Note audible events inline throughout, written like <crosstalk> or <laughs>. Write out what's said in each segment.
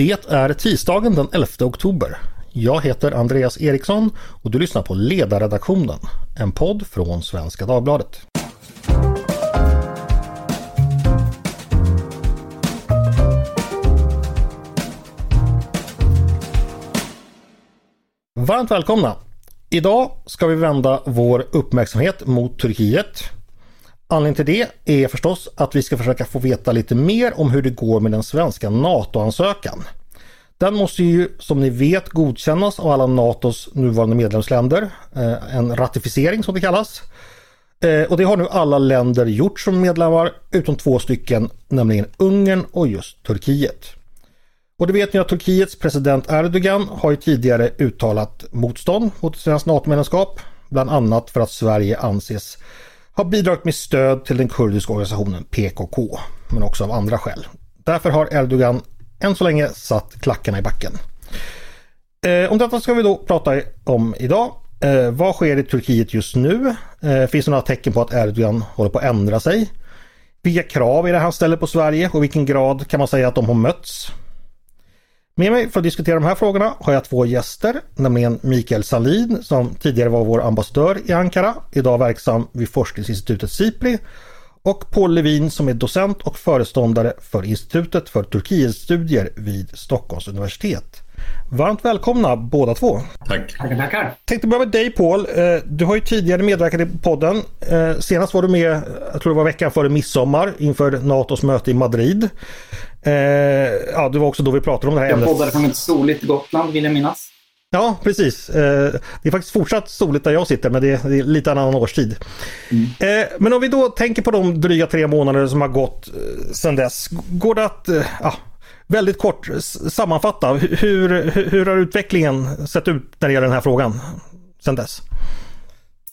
Det är tisdagen den 11 oktober. Jag heter Andreas Eriksson och du lyssnar på Ledarredaktionen, en podd från Svenska Dagbladet. Varmt välkomna! Idag ska vi vända vår uppmärksamhet mot Turkiet. Anledningen till det är förstås att vi ska försöka få veta lite mer om hur det går med den svenska NATO-ansökan. Den måste ju som ni vet godkännas av alla NATOs nuvarande medlemsländer. Eh, en ratificering som det kallas. Eh, och det har nu alla länder gjort som medlemmar utom två stycken, nämligen Ungern och just Turkiet. Och det vet ni att Turkiets president Erdogan har ju tidigare uttalat motstånd mot svenskt NATO-medlemskap. Bland annat för att Sverige anses har bidragit med stöd till den kurdiska organisationen PKK, men också av andra skäl. Därför har Erdogan än så länge satt klackarna i backen. Eh, om detta ska vi då prata om idag. Eh, vad sker i Turkiet just nu? Eh, finns det några tecken på att Erdogan håller på att ändra sig? Vilka krav är det han ställer på Sverige och vilken grad kan man säga att de har mötts? Med mig för att diskutera de här frågorna har jag två gäster, nämligen Mikael Salin som tidigare var vår ambassadör i Ankara, idag verksam vid forskningsinstitutet SIPRI och Paul Levin som är docent och föreståndare för Institutet för Turkietstudier vid Stockholms universitet. Varmt välkomna båda två. Tack. Tackar, tackar. Tänkte börja med dig Paul. Eh, du har ju tidigare medverkat i podden. Eh, senast var du med, jag tror det var veckan före midsommar inför NATOs möte i Madrid. Eh, ja, det var också då vi pratade om det här Jag ämnet. poddade från ett soligt Gotland vill jag minnas. Ja, precis. Det är faktiskt fortsatt soligt där jag sitter men det är lite annan årstid. Mm. Men om vi då tänker på de dryga tre månader som har gått sedan dess. Går det att ja, väldigt kort sammanfatta hur, hur har utvecklingen sett ut när det gäller den här frågan sedan dess?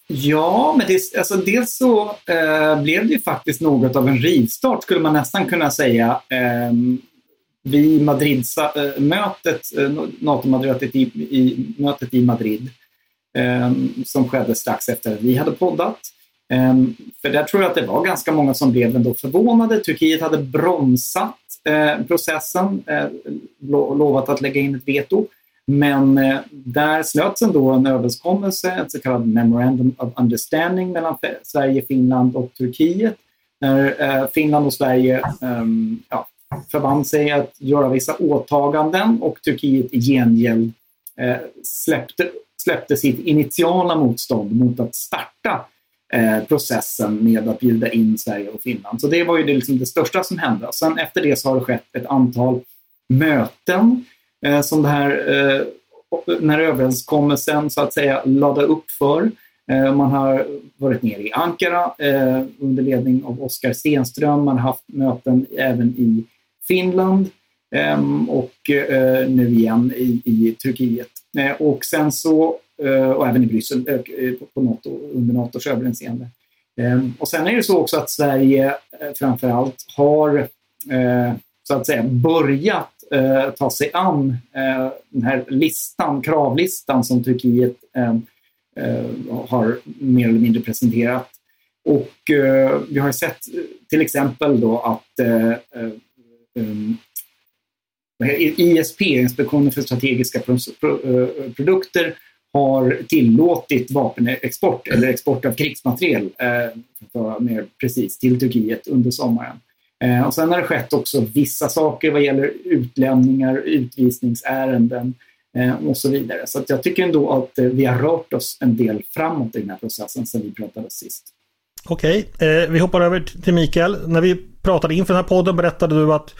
Ja, men det, alltså dels så eh, blev det ju faktiskt något av en rivstart skulle man nästan kunna säga. Ehm, eh, vid Madrid-mötet, eh, NATO-mötet i, i, mötet i Madrid, eh, som skedde strax efter att vi hade poddat. Eh, för där tror jag att det var ganska många som blev ändå förvånade. Turkiet hade bromsat eh, processen, eh, lovat att lägga in ett veto. Men eh, där slöts ändå en överenskommelse, ett så kallat Memorandum of Understanding mellan Sverige, Finland och Turkiet. När eh, Finland och Sverige eh, ja, förband sig att göra vissa åtaganden och Turkiet i gengäld eh, släppte, släppte sitt initiala motstånd mot att starta eh, processen med att bjuda in Sverige och Finland. Så det var ju det, liksom det största som hände. Sen efter det så har det skett ett antal möten eh, som det här, eh, den här överenskommelsen så att säga lade upp för. Eh, man har varit nere i Ankara eh, under ledning av Oskar Stenström. Man har haft möten även i Finland ehm, och eh, nu igen i, i Turkiet. Eh, och sen så, eh, och även i Bryssel eh, på NATO, under NATOs överinseende. Ehm, och sen är det så också att Sverige eh, framför allt har eh, så att säga börjat Eh, ta sig an eh, den här listan, kravlistan som Turkiet eh, har mer eller mindre presenterat. Och vi har sett till exempel då att um, ISP, Inspektionen för strategiska eh, produkter, har tillåtit vapenexport eller export av krigsmateriel, eh, för att mer precis, till Turkiet under sommaren. Eh, och sen har det skett också vissa saker vad gäller utlämningar, utvisningsärenden eh, och så vidare. Så jag tycker ändå att eh, vi har rört oss en del framåt i den här processen sedan vi pratade sist. Okej, eh, vi hoppar över till Mikael. När vi pratade inför den här podden berättade du att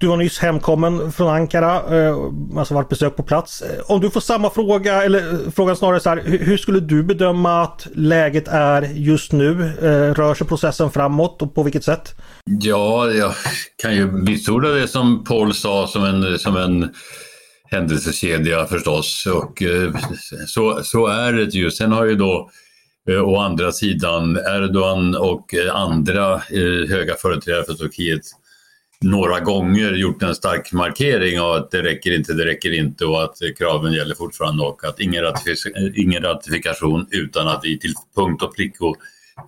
du var nyss hemkommen från Ankara, eh, alltså varit besök på plats. Eh, om du får samma fråga, eller eh, frågan snarare så här, hur skulle du bedöma att läget är just nu? Rör sig processen framåt och på vilket sätt? Ja, jag kan ju vitsorda det som Paul sa som en, som en händelsekedja förstås. Och så, så är det ju. Sen har ju då å andra sidan Erdogan och andra höga företrädare för Turkiet några gånger gjort en stark markering av att det räcker inte, det räcker inte och att kraven gäller fortfarande och att ingen, ratific ingen ratifikation utan att vi till punkt och prick och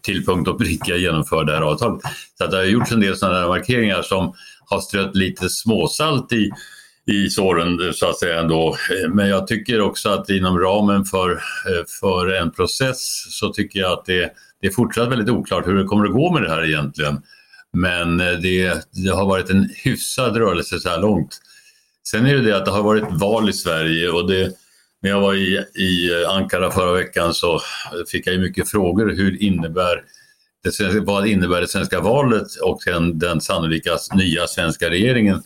till punkt och pricka genomför det här avtalet. Så det har gjorts en del sådana här markeringar som har strött lite småsalt i, i såren så att säga ändå. Men jag tycker också att inom ramen för, för en process så tycker jag att det, det är fortsatt väldigt oklart hur det kommer att gå med det här egentligen. Men eh, det, det har varit en hyfsad rörelse så här långt. Sen är det det att det har varit val i Sverige och det, när jag var i, i Ankara förra veckan så fick jag mycket frågor. Hur innebär det, vad innebär det svenska valet och den, den sannolika nya svenska regeringen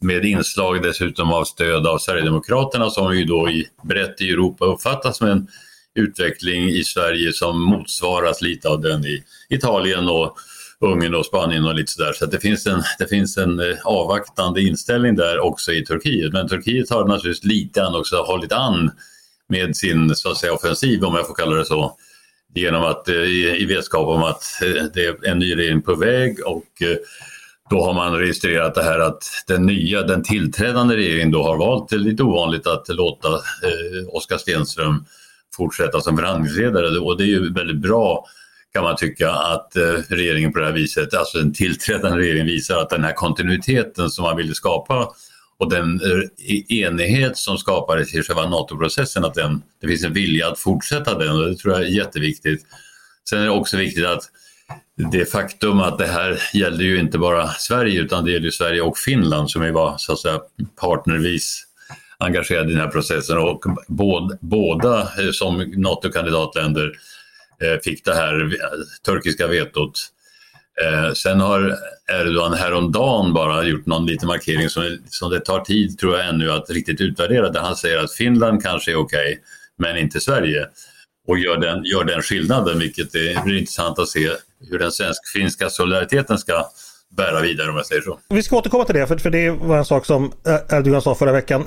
med inslag dessutom av stöd av Sverigedemokraterna som ju då i, brett i Europa uppfattas som en utveckling i Sverige som motsvaras lite av den i Italien och Ungern och Spanien och lite sådär. Så det, finns en, det finns en eh, avvaktande inställning där också i Turkiet. Men Turkiet har naturligtvis lite grann också hållit an med sin så att säga, offensiv, om jag får kalla det så, genom att eh, i, i vetskap om att eh, det är en ny regering på väg och då har man registrerat det här att den nya, den tillträdande regeringen då har valt, det är lite ovanligt att låta eh, Oskar Stenström fortsätta som förhandlingsledare och det är ju väldigt bra kan man tycka att eh, regeringen på det här viset, alltså den tillträdande regeringen visar att den här kontinuiteten som man ville skapa och den eh, enighet som skapades i själva NATO-processen, att den, det finns en vilja att fortsätta den och det tror jag är jätteviktigt. Sen är det också viktigt att det faktum att det här gällde ju inte bara Sverige utan det gäller Sverige och Finland som ju var så att säga partnervis engagerade i den här processen och båda, båda som NATO-kandidatländer Eh, fick det här eh, turkiska vetot. Eh, sen har Erdogan häromdagen bara gjort någon liten markering som, som det tar tid tror jag ännu att riktigt utvärdera där han säger att Finland kanske är okej okay, men inte Sverige och gör den, gör den skillnaden vilket är, blir intressant att se hur den svensk-finska solidariteten ska bära vidare om jag säger så. Vi ska återkomma till det för, för det var en sak som Erdogan sa förra veckan.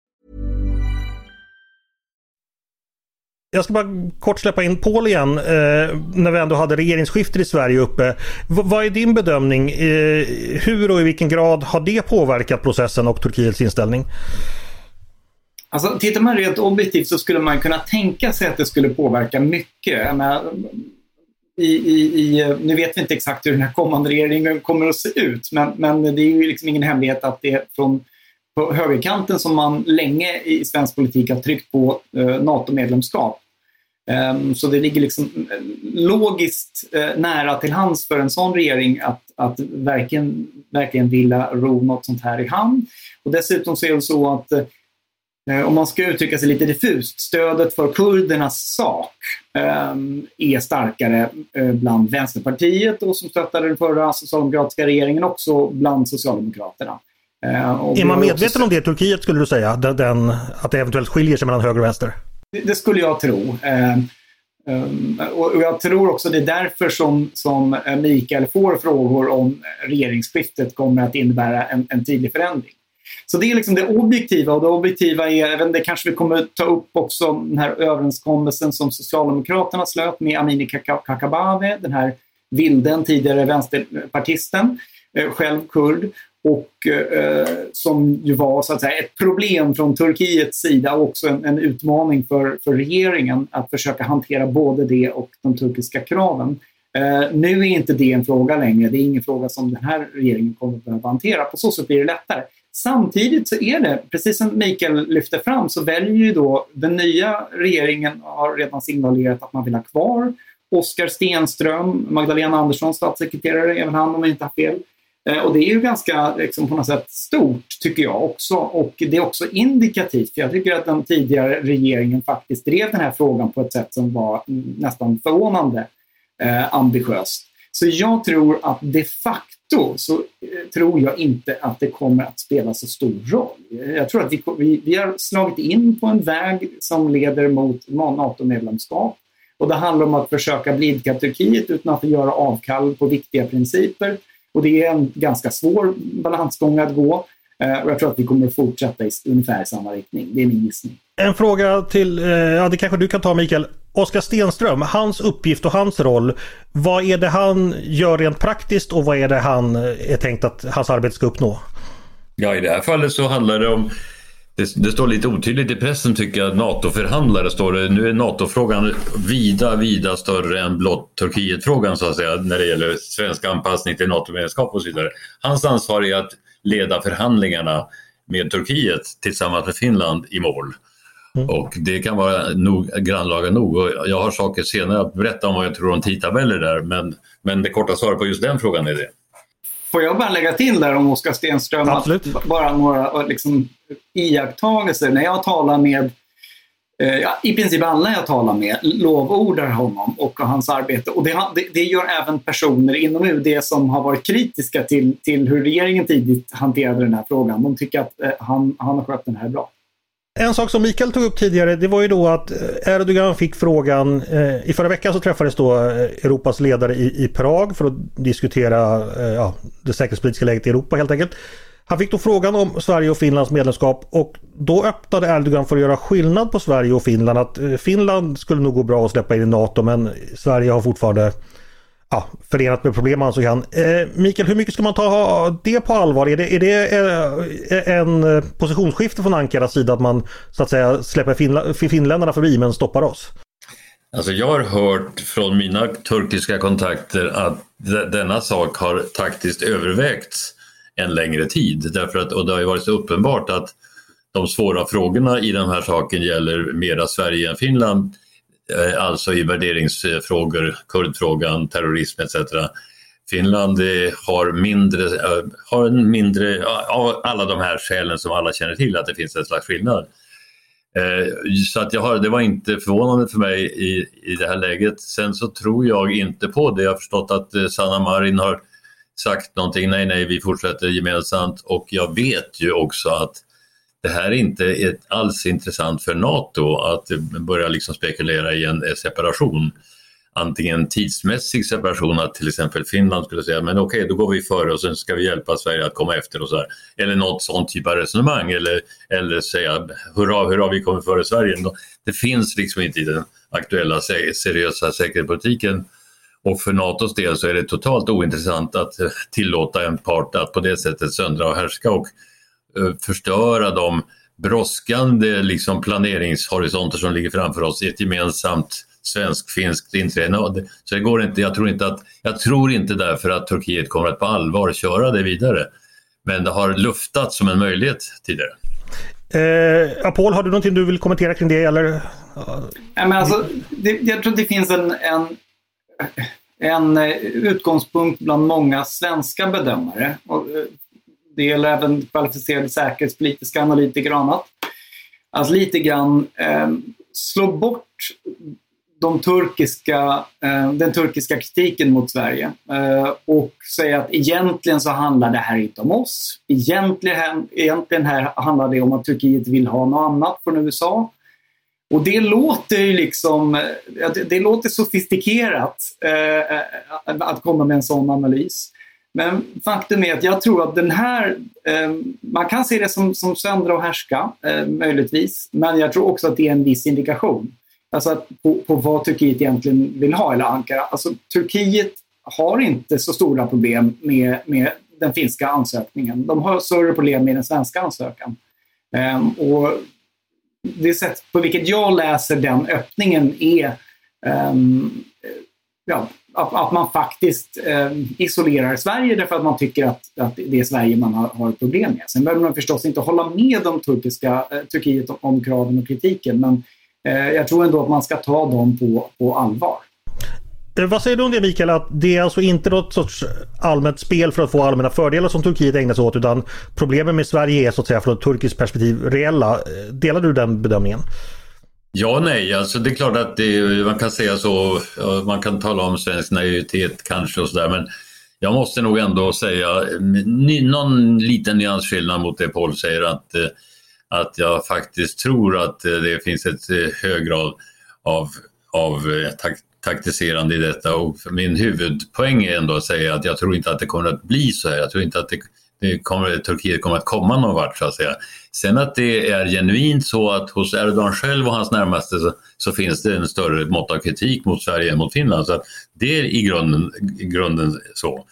Jag ska bara kort släppa in Paul igen eh, när vi ändå hade regeringsskiftet i Sverige uppe. V vad är din bedömning? Eh, hur och i vilken grad har det påverkat processen och Turkiets inställning? Alltså, tittar man rent objektivt så skulle man kunna tänka sig att det skulle påverka mycket. Menar, i, i, i, nu vet vi inte exakt hur den här kommande regeringen kommer att se ut, men, men det är ju liksom ingen hemlighet att det från på högerkanten som man länge i svensk politik har tryckt på eh, NATO-medlemskap. Um, så det ligger liksom eh, logiskt eh, nära till hands för en sån regering att, att verkligen, verkligen vilja ro något sånt här i hamn. Och dessutom så är det så att eh, om man ska uttrycka sig lite diffust, stödet för kurdernas sak eh, är starkare eh, bland Vänsterpartiet och som stöttade den förra socialdemokratiska regeringen också bland Socialdemokraterna. Eh, är man medveten om det i Turkiet skulle du säga? Den, den, att det eventuellt skiljer sig mellan höger och vänster? Det, det skulle jag tro. Eh, um, och jag tror också det är därför som, som Mikael får frågor om regeringsskiftet kommer att innebära en, en tydlig förändring. Så det är liksom det objektiva och det objektiva är, även det kanske vi kommer ta upp också, den här överenskommelsen som Socialdemokraterna slöt med Amineh Kakabaveh, den här vilden, tidigare vänsterpartisten, eh, själv kurd och eh, som ju var så att säga, ett problem från Turkiets sida och också en, en, utmaning för, för regeringen att försöka hantera både det och de turkiska kraven. Eh, nu är inte det en fråga längre. Det är ingen fråga som den här regeringen kommer att behöva hantera. På så sätt blir det lättare. Samtidigt så är det, precis som Mikael lyfter fram, så väljer ju då den nya regeringen har redan signalerat att man vill ha kvar Oskar Stenström, Magdalena Andersson, statssekreterare, även han om jag inte har fel. Eh, och det är ju ganska liksom, på något sätt stort, tycker jag också. Och det är också indikativt, för jag tycker att den tidigare regeringen faktiskt drev den här frågan på ett sätt som var nästan förvånande eh, ambitiöst. Så jag tror att de facto så eh, tror jag inte att det kommer att spela så stor roll. Jag tror att vi, vi, vi har slagit in på en väg som leder mot NATO-medlemskap. Och det handlar om att försöka blidka Turkiet utan att göra avkall på viktiga principer. Och det är en ganska svår balansgång att gå. Eh, och jag tror att vi kommer fortsätta i ungefär samma riktning. Det är min gissning. En fråga till, eh, ja det kanske du kan ta Mikael. Oskar Stenström, hans uppgift och hans roll. Vad är det han gör rent praktiskt och vad är det han är tänkt att hans arbete ska uppnå? Ja, i det här fallet så handlar det om det, det, står lite otydligt i pressen tycker jag, NATO-förhandlare står det. Nu är NATO-frågan vida, vida större än blott Turkiet-frågan så att säga när det gäller svensk anpassning till NATO-medlemskap och så vidare. Hans ansvar är att leda förhandlingarna med Turkiet tillsammans med Finland i mål. Mm. Och det kan vara nog, grannlaga nog. Och jag har saker senare att berätta om vad jag tror om tidtabeller där men, men det korta svaret på just den frågan är det. Får jag bara lägga till där om Oskar Stenström? Absolut. bara några liksom, iakttagelser. När jag talar med eh, Ja, I princip alla jag talar med lovordar honom och hans arbete. Och det, det, gör även personer inom UD som har varit kritiska till, till hur regeringen tidigt hanterade den här frågan. De tycker att eh, han, han har skött den här bra. En sak som Mikael tog upp tidigare det var ju då att eh, Erdogan fick frågan eh, I förra veckan så träffades då eh, Europas ledare i, i Prag för att diskutera eh, ja, det säkerhetspolitiska läget i Europa helt enkelt. Han fick då frågan om Sverige och Finlands medlemskap och då öppnade Erdogan för att göra skillnad på Sverige och Finland. Att eh, Finland skulle nog gå bra att släppa in i NATO men Sverige har fortfarande ja, förenat med problem ansåg han. Eh, Mikael, hur mycket ska man ta det på allvar? Är det, är det eh, en eh, positionsskifte från Ankaras sida att man så att säga släpper finla, finländarna förbi men stoppar oss? Alltså jag har hört från mina turkiska kontakter att denna sak har taktiskt övervägts en längre tid. Därför att, och det har ju varit så uppenbart att de svåra frågorna i den här saken gäller mera Sverige än Finland eh, alltså i värderingsfrågor, kurdfrågan, terrorism etc. Finland eh, har mindre, eh, har en mindre, av alla de här skälen som alla känner till, att det finns en slags skillnad. Så att jag har, det var inte förvånande för mig i, i det här läget. Sen så tror jag inte på det. Jag har förstått att Sanna Marin har sagt någonting, nej nej vi fortsätter gemensamt och jag vet ju också att det här är inte alls intressant för NATO att börja liksom spekulera i en separation. Antingen tidsmässig separation, att till exempel Finland skulle säga men okej, okay, då går vi före och sen ska vi hjälpa Sverige att komma efter och så här. Eller något sånt typ av resonemang eller, eller säga hurra, hurra, vi kommer före Sverige. Det finns liksom inte i den aktuella seriösa säkerhetspolitiken. Och för NATOs del så är det totalt ointressant att <laughs> tillåta en part att på det sättet söndra och härska och Eh, förstöra de brådskande liksom, planeringshorisonter som ligger framför oss i ett gemensamt svensk-finskt inträde. Så det går inte, jag tror inte, att, jag tror inte därför att Turkiet kommer att på allvar köra det vidare. Men det har luftat som en möjlighet tidigare. Eh, Paul, har du någonting du vill kommentera kring det? Eller? Ja, men alltså, det, jag tror det finns en, en, en eh, utgångspunkt bland många svenska bedömare. Och eh, det gäller även kvalificerade säkerhetspolitiska analytiker och annat. Att lite grann eh, slå bort de turkiska, eh, den turkiska kritiken mot Sverige eh, och säga att egentligen så handlar det här inte om oss. Egentligen, egentligen här handlar det om att Turkiet vill ha något annat från USA. Och det låter ju liksom, eh, det, det låter sofistikerat eh, att komma med en sån analys. Men faktum är att jag tror att den här, eh, man kan se det som, som söndra och härska, eh, möjligtvis, men jag tror också att det är en viss indikation. Alltså på, på vad Turkiet egentligen vill ha, eller Ankara. Alltså Turkiet har inte så stora problem med, med den finska ansökningen. De har större problem med den svenska ansökan. Eh, och det sätt på vilket jag läser den öppningen är um, ja, att, att man faktiskt um, isolerar Sverige därför att man tycker att, att det är Sverige man har, har problem med. Sen behöver man förstås inte hålla med om turkiska, eh, Turkiet om kraven och kritiken men eh, jag tror ändå att man ska ta dem på, på allvar. Eh, vad säger du om det Mikael, att det är alltså inte något sorts allmänt spel för att få allmänna fördelar som Turkiet ägnar sig åt utan problemen med Sverige är så att säga från ett turkiskt perspektiv reella. Delar du den bedömningen? Ja nej, alltså det är klart att det, man kan säga så, man kan tala om svensk naivitet kanske och sådär men jag måste nog ändå säga någon liten nyansskillnad mot det Paul säger att, eh, att jag faktiskt tror att eh, det finns ett hög grad av, av taktiserande i detta och min huvudpoäng är ändå att säga att jag tror inte att det kommer att bli så här. Jag tror inte att det, det kommer, Turkiet kommer att komma någon vart så att säga. Sen att det är genuint så att hos Erdogan själv och hans närmaste så, så finns det en större mått av kritik mot Sverige än mot Finland. Så det är i grunden, i grunden så.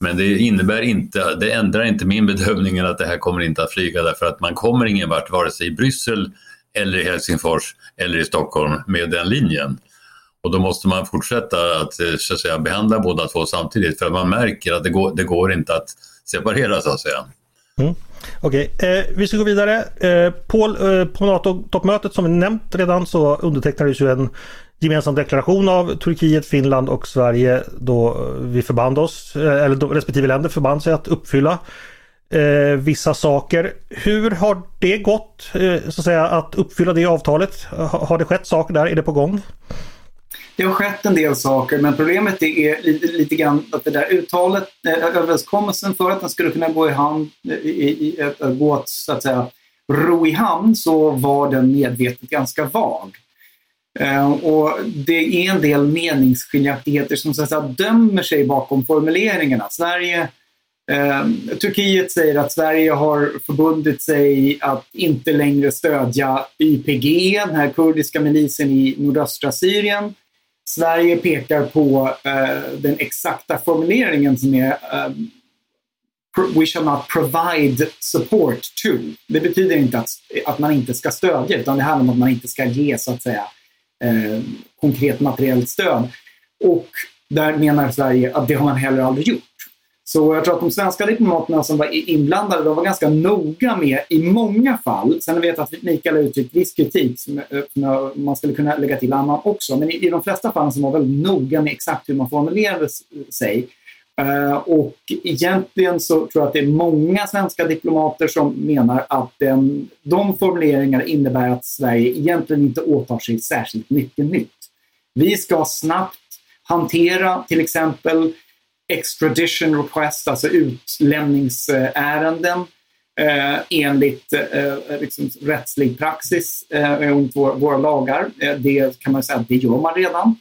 Men det innebär inte, det ändrar inte min bedömning att det här kommer inte att flyga därför att man kommer ingen vart vare sig i Bryssel eller i Helsingfors eller i Stockholm med den linjen. Och då måste man fortsätta att, eh, så att säga, behandla båda två samtidigt för man märker att det går, det går inte att separera så att säga. Mm. Okej, okay. eh, vi ska gå vidare. Eh, Paul, eh, på NATO-toppmötet som vi nämnt redan så undertecknades ju en gemensam deklaration av Turkiet, Finland och Sverige då eh, vi förband oss, eh, eller då respektive länder förband sig att uppfylla eh, vissa saker. Hur har det gått eh, så att säga att uppfylla det avtalet? Ha, har det skett saker där? Är det på gång? Det har skett en del saker men problemet är lite, lite grann att det där uttalet, eh, överenskommelsen för att den skulle kunna gå i hand, eh, i, i, i, gå att, så att säga ro i hamn så var den medvetet ganska vag. Eh, och det är en del meningsskiljaktigheter som så att säga, dömer sig bakom formuleringarna. Sverige, eh, Turkiet säger att Sverige har förbundit sig att inte längre stödja YPG, den här kurdiska milisen i nordöstra Syrien. Sverige pekar på eh, den exakta formuleringen som är eh, We shall not provide support to. Det betyder inte att, att man inte ska stödja utan det handlar om att man inte ska ge så att säga eh, konkret materiellt stöd. Och där menar Sverige att det har man heller aldrig gjort. Så jag tror att de svenska diplomaterna som var inblandade de var ganska noga med, i många fall, sen vet jag att Mikael har uttryckt viss kritik som eh, man skulle kunna lägga till annan också, men i, de flesta fall som var väldigt noga med exakt hur man formulerade sig. Eh, och egentligen så tror jag att det är många svenska diplomater som menar att den, de formuleringarna innebär att Sverige egentligen inte åtar sig särskilt mycket nytt. Vi ska snabbt hantera till exempel extradition request, alltså utlämningsärenden eh, enligt eh, eh, liksom rättslig praxis eh, enligt vår, våra lagar. Eh, det kan man säga att det gör man redan.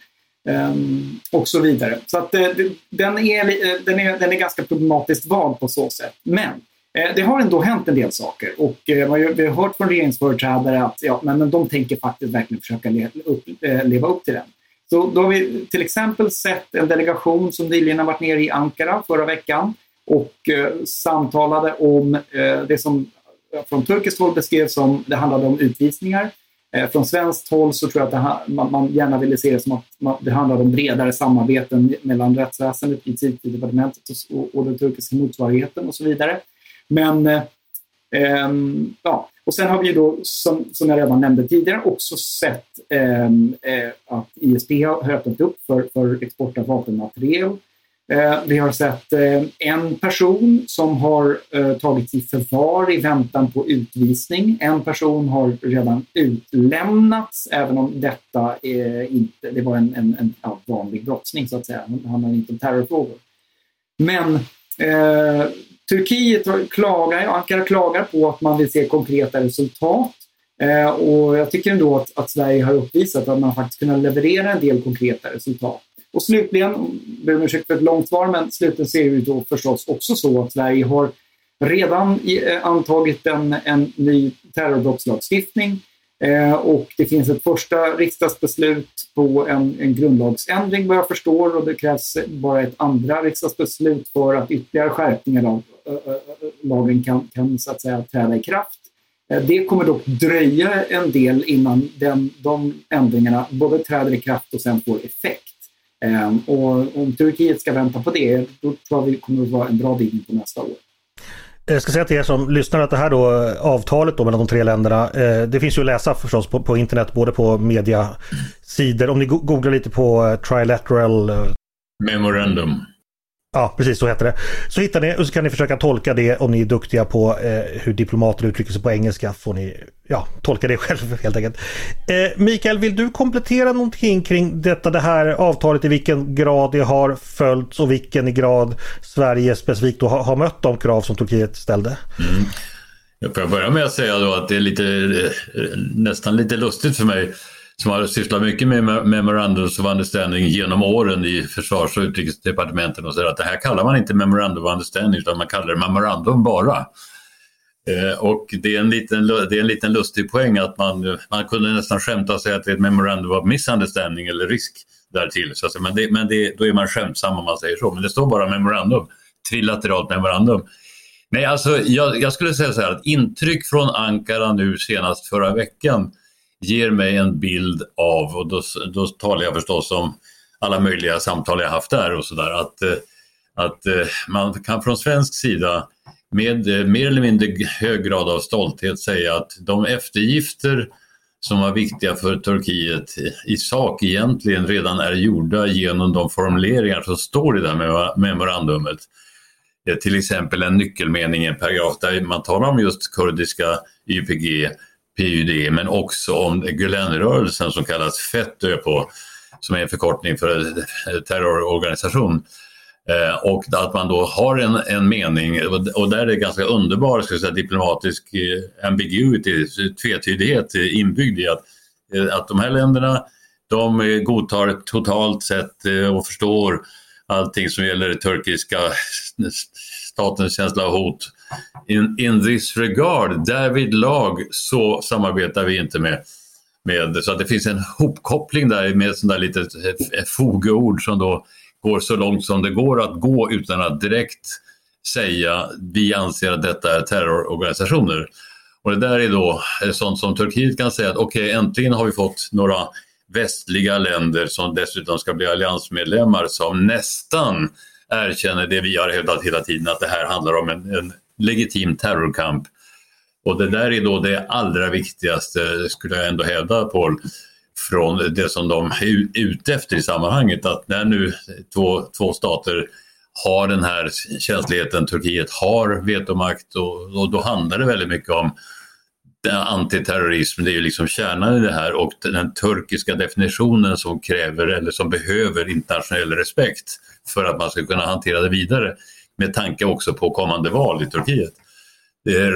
Ehm, och så vidare. Så att, eh, den, är, eh, den, är, den är ganska problematiskt vald på så sätt. Men eh, det har ändå hänt en del saker och eh, vi har hört från regeringsföreträdare att ja, men, men de tänker faktiskt verkligen försöka le, upp, eh, leva upp till den. Så då har vi till exempel sett en delegation som nyligen har varit nere i Ankara förra veckan och eh, samtalade om eh, det som eh, från turkiskt håll beskrevs som det handlade om utvisningar. Eh, från svenskt håll så tror jag att det, man, man, gärna ville se det som att man, det handlade om bredare samarbeten mellan rättsväsendet, justitiedepartementet och, och den turkiska motsvarigheten och så vidare. Men eh, ehm, ja, och sen har vi då, som, som jag redan nämnde tidigare, också sett ehm, eh, att ISP har öppnat upp för, för export av vapenmateriel. Eh, vi har sett eh, en person som har eh, tagits i förvar i väntan på utvisning. En person har redan utlämnats, även om detta eh, inte, det var en, en, en ja, vanlig brottsling så att säga. Han handlar inte om terrorfrågor. Men eh, Turkiet klagar, Ankara klagar på att man vill se konkreta resultat. Eh, och jag tycker ändå att, att, Sverige har uppvisat att man faktiskt kunnat leverera en del konkreta resultat. Och slutligen, ber om ursäkt för ett långt svar, men slutligen ser det då förstås också så att Sverige har redan eh, antagit en, en ny terrorbrottslagstiftning Eh, och det finns ett första riksdagsbeslut på en, en grundlagsändring vad jag förstår och det krävs bara ett andra riksdagsbeslut för att ytterligare skärpningar av lagen kan, kan så att säga träda i kraft. Eh, det kommer dock dröja en del innan den, de ändringarna både träder i kraft och sen får effekt. Eh, och om Turkiet ska vänta på det, då tror jag vi kommer att vara en bra bit in på nästa år. Jag ska säga till er som lyssnar att det här då avtalet då mellan de tre länderna, eh, det finns ju att läsa förstås på, på internet både på mediasidor. Om ni googlar lite på eh, trilateral eh, Memorandum. Ja, precis så heter det. Så hittar ni och så kan ni försöka tolka det om ni är duktiga på eh, hur diplomater uttrycker sig på engelska. Får ni ja, tolka det <laughs> själv helt enkelt. Eh, Mikael, vill du komplettera någonting kring detta, det här avtalet, i vilken grad det har följts och vilken grad Sverige specifikt då har, har mött de krav som Turkiet ställde? Mm. Jag får börja med att säga då att det är lite, eh, nästan lite lustigt för mig som har sysslat mycket med Memorandums of Understanding genom åren i försvars och utrikesdepartementen och säger att det här kallar man inte Memorandum of Understanding utan man kallar det Memorandum bara. Eh, och det är, en liten, det är en liten lustig poäng att man, man kunde nästan skämta och säga att det är ett Memorandum of Misunderstanding eller risk därtill. Så att, men det, men det, då är man skämtsam om man säger så. Men det står bara Memorandum, trilateralt Memorandum. Nej, alltså jag, jag skulle säga så här att intryck från Ankara nu senast förra veckan ger mig en bild av, och då, då talar jag förstås om alla möjliga samtal jag haft där och sådär, att, eh, att eh, man kan från svensk sida med eh, mer eller mindre hög grad av stolthet säga att de eftergifter som var viktiga för Turkiet i sak egentligen redan är gjorda genom de formuleringar som står i det här memorandumet. Till exempel en nyckelmening i en paragraf där man talar om just kurdiska YPG PUD, men också om Gülenrörelsen som kallas FETÖ på, som är en förkortning för terrororganisation. Eh, och att man då har en, en mening, och där är det ganska underbar ska säga, diplomatisk eh, ambiguity, tvetydighet inbyggd i att, eh, att de här länderna de eh, godtar totalt sett och förstår allting som gäller turkiska statens känsla av hot in, in this regard, därvid lag så samarbetar vi inte med, med så att det finns en hopkoppling där med ett sånt där litet eh, fogord som då går så långt som det går att gå utan att direkt säga vi anser att detta är terrororganisationer. Och det där är då eh, sånt som Turkiet kan säga att okej, okay, äntligen har vi fått några västliga länder som dessutom ska bli alliansmedlemmar som nästan erkänner det vi har hävdat hela tiden, att det här handlar om en, en legitim terrorkamp. Och det där är då det allra viktigaste, skulle jag ändå hävda, Paul, från det som de är ute efter i sammanhanget. Att när nu två, två stater har den här känsligheten, Turkiet har vetomakt och, och då handlar det väldigt mycket om antiterrorism, det är ju liksom kärnan i det här och den turkiska definitionen som kräver eller som behöver internationell respekt för att man ska kunna hantera det vidare med tanke också på kommande val i Turkiet.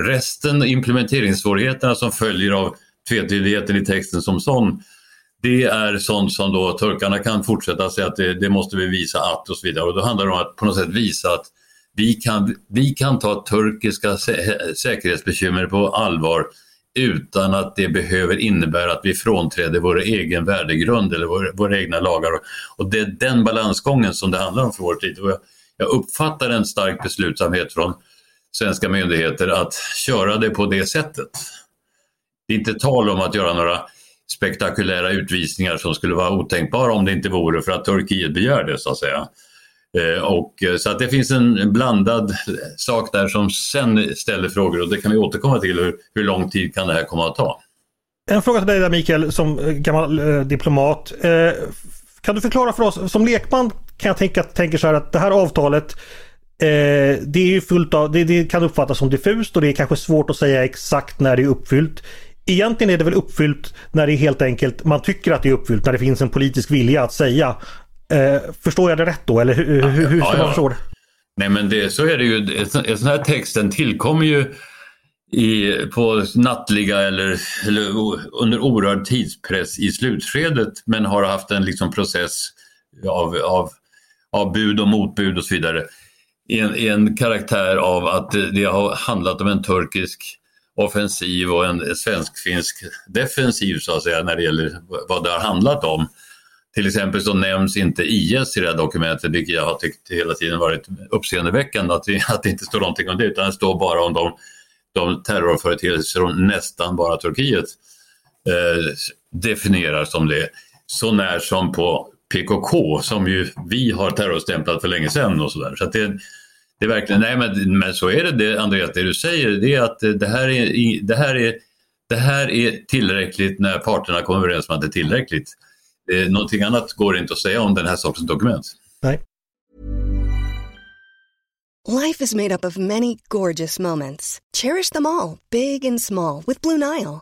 Resten, implementeringssvårigheterna som följer av tvetydigheten i texten som sån, det är sånt som då turkarna kan fortsätta säga att det, det, måste vi visa att och så vidare. Och då handlar det om att på något sätt visa att vi kan, vi kan ta turkiska sä säkerhetsbekymmer på allvar utan att det behöver innebära att vi frånträder vår egen värdegrund eller vår, våra egna lagar. Och det är den balansgången som det handlar om för vår tid. Och jag, jag uppfattar en stark beslutsamhet från svenska myndigheter att köra det på det sättet. Det är inte tal om att göra några spektakulära utvisningar som skulle vara otänkbara om det inte vore för att Turkiet begär det så att säga. Eh, och, eh, så att det finns en blandad sak där som sen ställer frågor och det kan vi återkomma till. Hur, hur lång tid kan det här komma att ta? En fråga till dig där Mikael som eh, gammal eh, diplomat. Eh, kan du förklara för oss, som lekman kan jag tänka tänker så här att det här avtalet eh, det är ju fullt av, det, det, kan uppfattas som diffust och det är kanske svårt att säga exakt när det är uppfyllt. Egentligen är det väl uppfyllt när det är helt enkelt man tycker att det är uppfyllt, när det finns en politisk vilja att säga Eh, förstår jag det rätt då eller hur, hur, hur ska ja, man förstå det? Nej men det, så är det ju. En sån här text den tillkommer ju i, på nattliga eller, eller under oerhörd tidspress i slutskedet men har haft en liksom process av, av, av bud och motbud och så vidare. En, en karaktär av att det har handlat om en turkisk offensiv och en svensk-finsk defensiv så att säga när det gäller vad det har handlat om. Till exempel så nämns inte IS i det här dokumentet, vilket jag har tyckt hela tiden varit uppseendeväckande att det, <laughs> att det inte står någonting om det, utan det står bara om de, de terrorföreteelser som nästan bara Turkiet eh, definierar som det. Så när som på PKK som ju vi har terrorstämplat för länge sedan och sådär. Så, så det, det är verkligen, nej men, men så är det, det Andreas, det du säger, det är att det här är, det här är, det här är tillräckligt när parterna kommer överens om att det är tillräckligt. Eh, någonting annat går inte att säga om den här sortens dokument. Nej. Life is made up of many gorgeous moments. Cherish them all, big and small, with Blue Nile.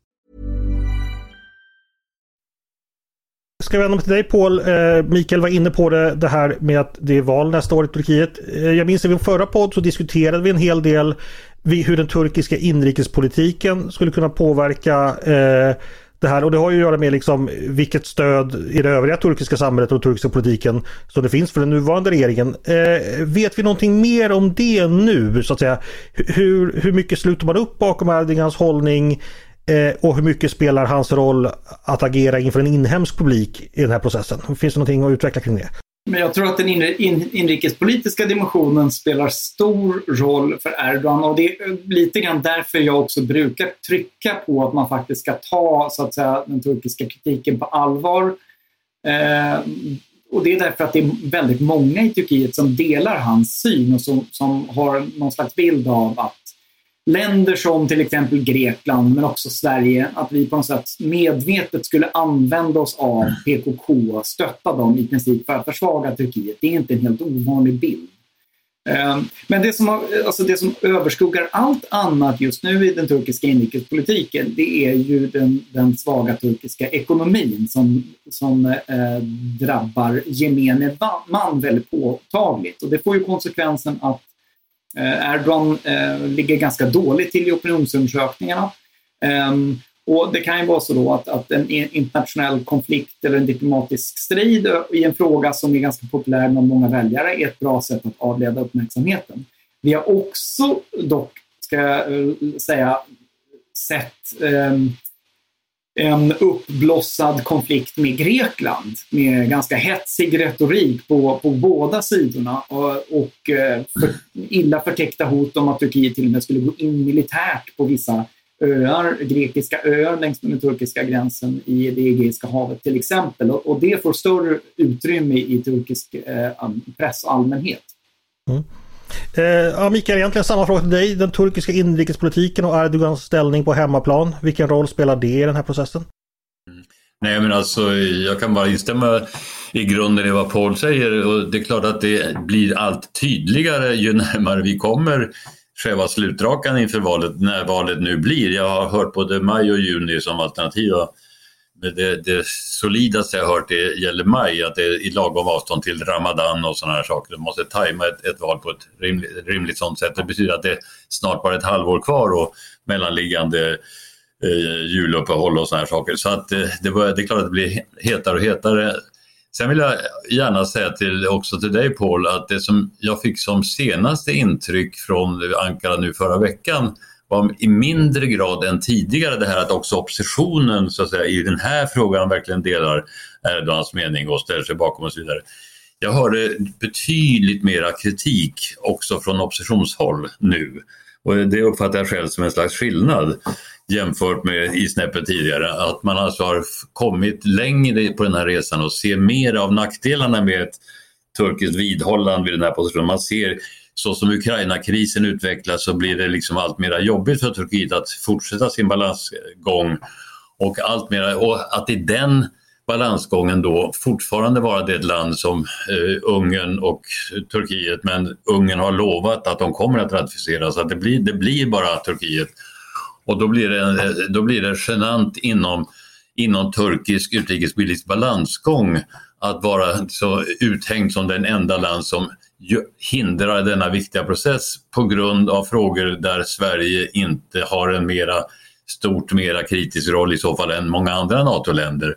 Ska vända mig till dig Paul. Eh, Mikael var inne på det, det här med att det är val nästa år i Turkiet. Eh, jag minns i vår förra podd så diskuterade vi en hel del hur den turkiska inrikespolitiken skulle kunna påverka eh, det här. Och det har ju att göra med liksom vilket stöd i det övriga turkiska samhället och turkiska politiken som det finns för den nuvarande regeringen. Eh, vet vi någonting mer om det nu så att säga? Hur, hur mycket sluter man upp bakom Erdogans hållning? Eh, och hur mycket spelar hans roll att agera inför en inhemsk publik i den här processen? Finns det någonting att utveckla kring det? Men jag tror att den inrikespolitiska dimensionen spelar stor roll för Erdogan och det är lite grann därför jag också brukar trycka på att man faktiskt ska ta så att säga, den turkiska kritiken på allvar. Eh, och det är därför att det är väldigt många i Turkiet som delar hans syn och som, som har någon slags bild av att länder som till exempel Grekland, men också Sverige, att vi på något sätt medvetet skulle använda oss av PKK, stötta dem i princip för att försvaga Turkiet. Det är inte en helt ovanlig bild. Ehm, men det som, har, alltså det som överskuggar allt annat just nu i den turkiska inrikespolitiken, det är ju den, den svaga turkiska ekonomin som, som eh, drabbar gemene man väldigt påtagligt. Och det får ju konsekvensen att Eh, Erdogan eh, ligger ganska dåligt till i opinionsundersökningarna. Ehm, och det kan ju vara så då att, att en internationell konflikt eller en diplomatisk strid eh, i en fråga som är ganska populär bland många väljare är ett bra sätt att avleda uppmärksamheten. Vi har också dock, ska jag säga, sett ehm, en uppblossad konflikt med Grekland med ganska hetsig retorik på, på båda sidorna och, och eh, för, illa förtäckta hot om att Turkiet till och med skulle gå in militärt på vissa öar, grekiska öar längs med den turkiska gränsen i det Egeiska havet till exempel. Och, och, det får större utrymme i turkisk eh, press och allmänhet. Mm. Eh, ja, Mikael, egentligen samma fråga till dig. Den turkiska inrikespolitiken och Erdogans ställning på hemmaplan. Vilken roll spelar det i den här processen? Mm. Nej men alltså jag kan bara instämma i grunden i vad Paul säger och det är klart att det blir allt tydligare ju <laughs> närmare vi kommer själva slutrakan inför valet, när valet nu blir. Jag har hört både maj och juni som alternativa det, det solidaste jag hört det gäller maj, att det är i lagom avstånd till Ramadan och sådana här saker. Du måste tajma ett, ett val på ett rimligt, rimligt sånt sätt. Det betyder att det är snart bara ett halvår kvar och mellanliggande eh, juluppehåll och sådana här saker. Så att eh, det, börjar, det är klart att det blir hetare och hetare. Sen vill jag gärna säga till, också till dig Paul att det som jag fick som senaste intryck från Ankara nu förra veckan var i mindre grad än tidigare det här att också oppositionen så att säga, i den här frågan verkligen delar eh, Erdogans mening och ställer sig bakom och så vidare. Jag hörde betydligt mera kritik också från oppositionshåll nu och det uppfattar jag själv som en slags skillnad jämfört med i snäppet tidigare. Att man alltså har kommit längre på den här resan och ser mer av nackdelarna med ett turkiskt vidhållande vid den här positionen. Man ser så som Ukraina-krisen utvecklas så blir det liksom allt mer jobbigt för Turkiet att fortsätta sin balansgång och allt mera, och att i den balansgången då fortfarande vara det land som eh, Ungern och Turkiet, men Ungern har lovat att de kommer att ratificera så att det blir, det blir bara Turkiet. Och då blir det, då blir det genant inom, inom turkisk utrikespolitisk balansgång att vara så uthängd som den enda land som hindrar denna viktiga process på grund av frågor där Sverige inte har en mera stort, mera kritisk roll i så fall än många andra NATO-länder.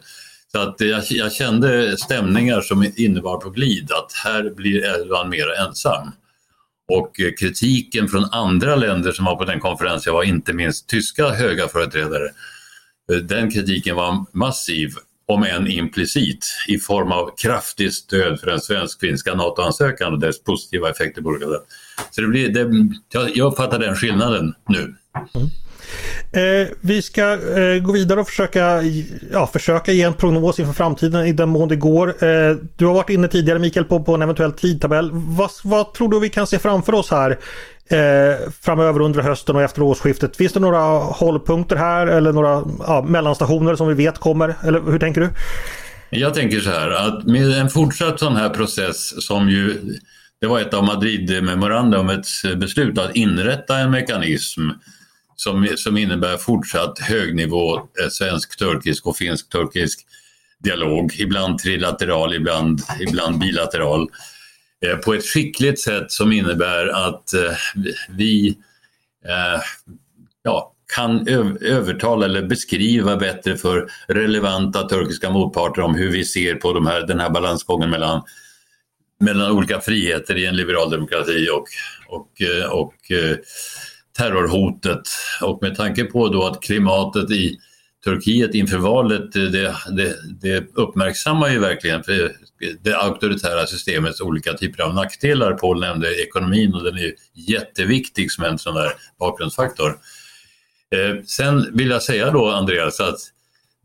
Så att jag, jag, kände stämningar som innebar på glid att här blir Erdogan mer ensam. Och kritiken från andra länder som var på den konferensen var inte minst tyska höga företrädare. Den kritiken var massiv om än implicit, i form av kraftigt stöd för den svensk-finska NATO-ansökan och dess positiva effekter på olika sätt. Så det blir, det, jag uppfattar den skillnaden nu. Mm. Eh, vi ska eh, gå vidare och försöka, ja, försöka ge en prognos inför framtiden i den mån det går. Eh, du har varit inne tidigare Mikael på, på en eventuell tidtabell. Vad, vad tror du vi kan se framför oss här eh, framöver under hösten och efter årsskiftet? Finns det några hållpunkter här eller några ja, mellanstationer som vi vet kommer? Eller hur tänker du? Jag tänker så här att med en fortsatt sån här process som ju det var ett av Madrid-memorandumets beslut att inrätta en mekanism som, som innebär fortsatt högnivå eh, svensk-turkisk och finsk-turkisk dialog, ibland trilateral, ibland, ibland bilateral, eh, på ett skickligt sätt som innebär att eh, vi eh, ja, kan övertala eller beskriva bättre för relevanta turkiska motparter om hur vi ser på de här, den här balansgången mellan, mellan olika friheter i en liberal demokrati och, och, eh, och, och terrorhotet. Och med tanke på då att klimatet i Turkiet inför valet, det, det, det uppmärksammar ju verkligen det auktoritära systemets olika typer av nackdelar. Paul nämnde ekonomin och den är jätteviktig som en sån där bakgrundsfaktor. Eh, sen vill jag säga då Andreas att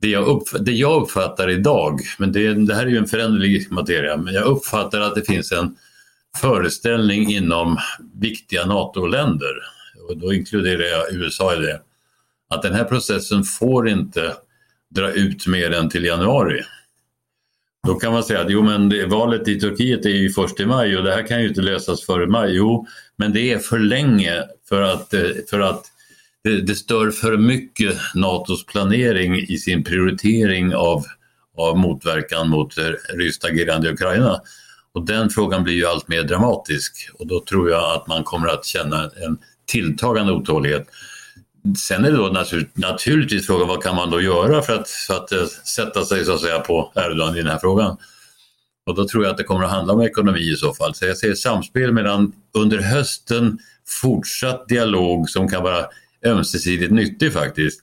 det jag, upp, det jag uppfattar idag, men det, det, här är ju en föränderlig materia, men jag uppfattar att det finns en föreställning inom viktiga NATO-länder, och då inkluderar jag USA i det, att den här processen får inte dra ut mer än till januari. Då kan man säga att jo, men det, valet i Turkiet är ju först i maj och det här kan ju inte lösas före maj. Jo, men det är för länge för att, eh, för att det, det stör för mycket NATOs planering i sin prioritering av, av motverkan mot eh, ryskt agerande i Ukraina. Och den frågan blir ju allt mer dramatisk och då tror jag att man kommer att känna en tilltagande otålighet. Sen är det då natur, naturligtvis frågan vad kan man då göra för att, för att eh, sätta sig så att säga på Erdogan i den här frågan. Och då tror jag att det kommer att handla om ekonomi i så fall. Så jag ser samspel mellan under hösten fortsatt dialog som kan vara ömsesidigt nyttig faktiskt.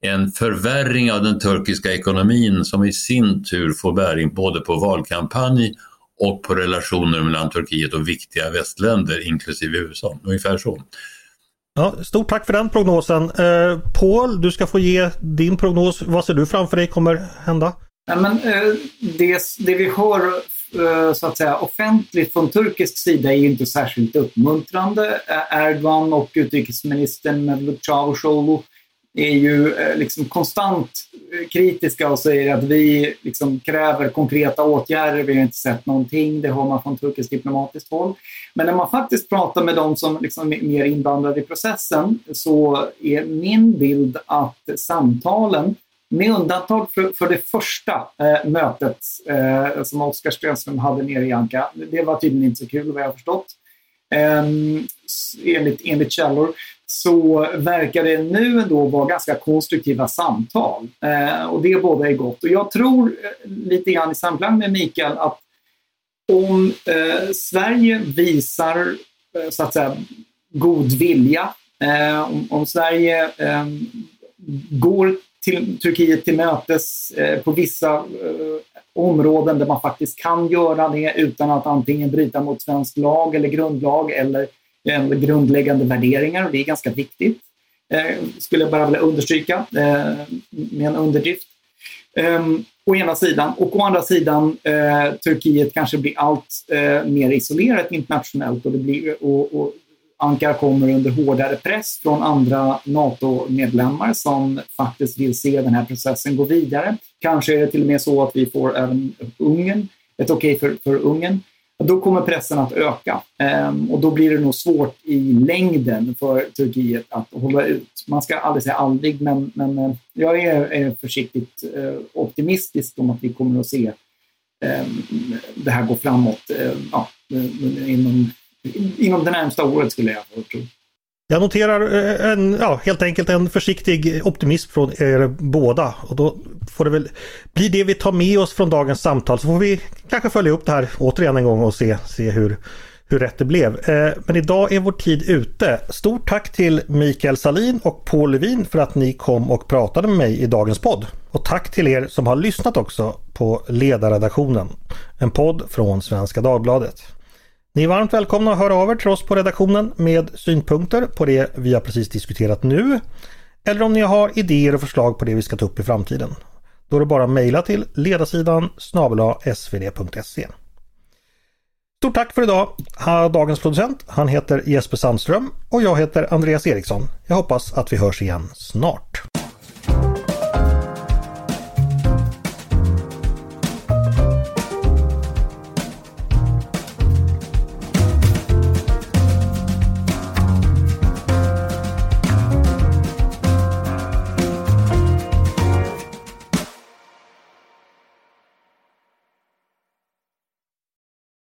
En förvärring av den turkiska ekonomin som i sin tur får bäring både på valkampanj och på relationer mellan Turkiet och viktiga västländer inklusive USA. Ungefär så. Ja, stort tack för den prognosen. Eh, Paul, du ska få ge din prognos. Vad ser du framför dig kommer hända? Ja, men, eh, det, det vi hör eh, så att säga, offentligt från turkisk sida är inte särskilt uppmuntrande. Eh, Erdogan och utrikesministern Mevlut Cavusoglu är ju eh, liksom konstant kritiska och säger att vi liksom kräver konkreta åtgärder. Vi har inte sett någonting. Det har man från turkiskt diplomatiskt håll. Men när man faktiskt pratar med de som liksom är mer inblandade i processen så är min bild att samtalen med undantag för, för det första eh, mötet eh, som Oskar Stenström hade nere i Anka. Det var tydligen inte så kul vad jag har förstått. Eh, enligt, enligt källor så verkar det nu ändå vara ganska konstruktiva samtal. Eh, och det båda är gott. Och jag tror eh, lite grann i samklang med Mikael att om eh, Sverige visar eh, så att säga god vilja, eh, om, om, Sverige eh, går till Turkiet till mötes eh, på vissa områden där man faktiskt kan göra det utan att antingen bryta mot svensk lag eller grundlag eller Eh, grundläggande värderingar och det är ganska viktigt. Eh, skulle jag bara vilja understryka eh, med en underdrift. Eh, å ena sidan. Och å andra sidan, eh, Turkiet kanske blir allt eh, mer isolerat internationellt och, det blir, och, och Ankara kommer under hårdare press från andra NATO-medlemmar som faktiskt vill se den här processen gå vidare. Kanske är det till och med så att vi får även Ungern, ett okej okay för, för Ungern då kommer pressen att öka ehm, och då blir det nog svårt i längden för Turkiet att hålla ut. Man ska aldrig säga aldrig, men, men eh, jag är, försiktigt eh, optimistisk om att vi kommer att se ehm, det här gå framåt eh, ja, inom, inom det närmsta året skulle jag tro. Jag noterar eh, en, ja, helt enkelt en försiktig optimism från er båda. Och då får det väl bli det vi tar med oss från dagens samtal. Så får vi kanske följa upp det här återigen en gång och se, se hur, hur rätt det blev. Eh, men idag är vår tid ute. Stort tack till Mikael Salin och Paul Levin för att ni kom och pratade med mig i dagens podd. Och tack till er som har lyssnat också på Ledarredaktionen. En podd från Svenska Dagbladet. Ni är varmt välkomna att höra av er till oss på redaktionen med synpunkter på det vi har precis diskuterat nu. Eller om ni har idéer och förslag på det vi ska ta upp i framtiden. Då är det bara att mejla till ledarsidan svd.se. Stort tack för idag! Dagens producent, han heter Jesper Sandström och jag heter Andreas Eriksson. Jag hoppas att vi hörs igen snart.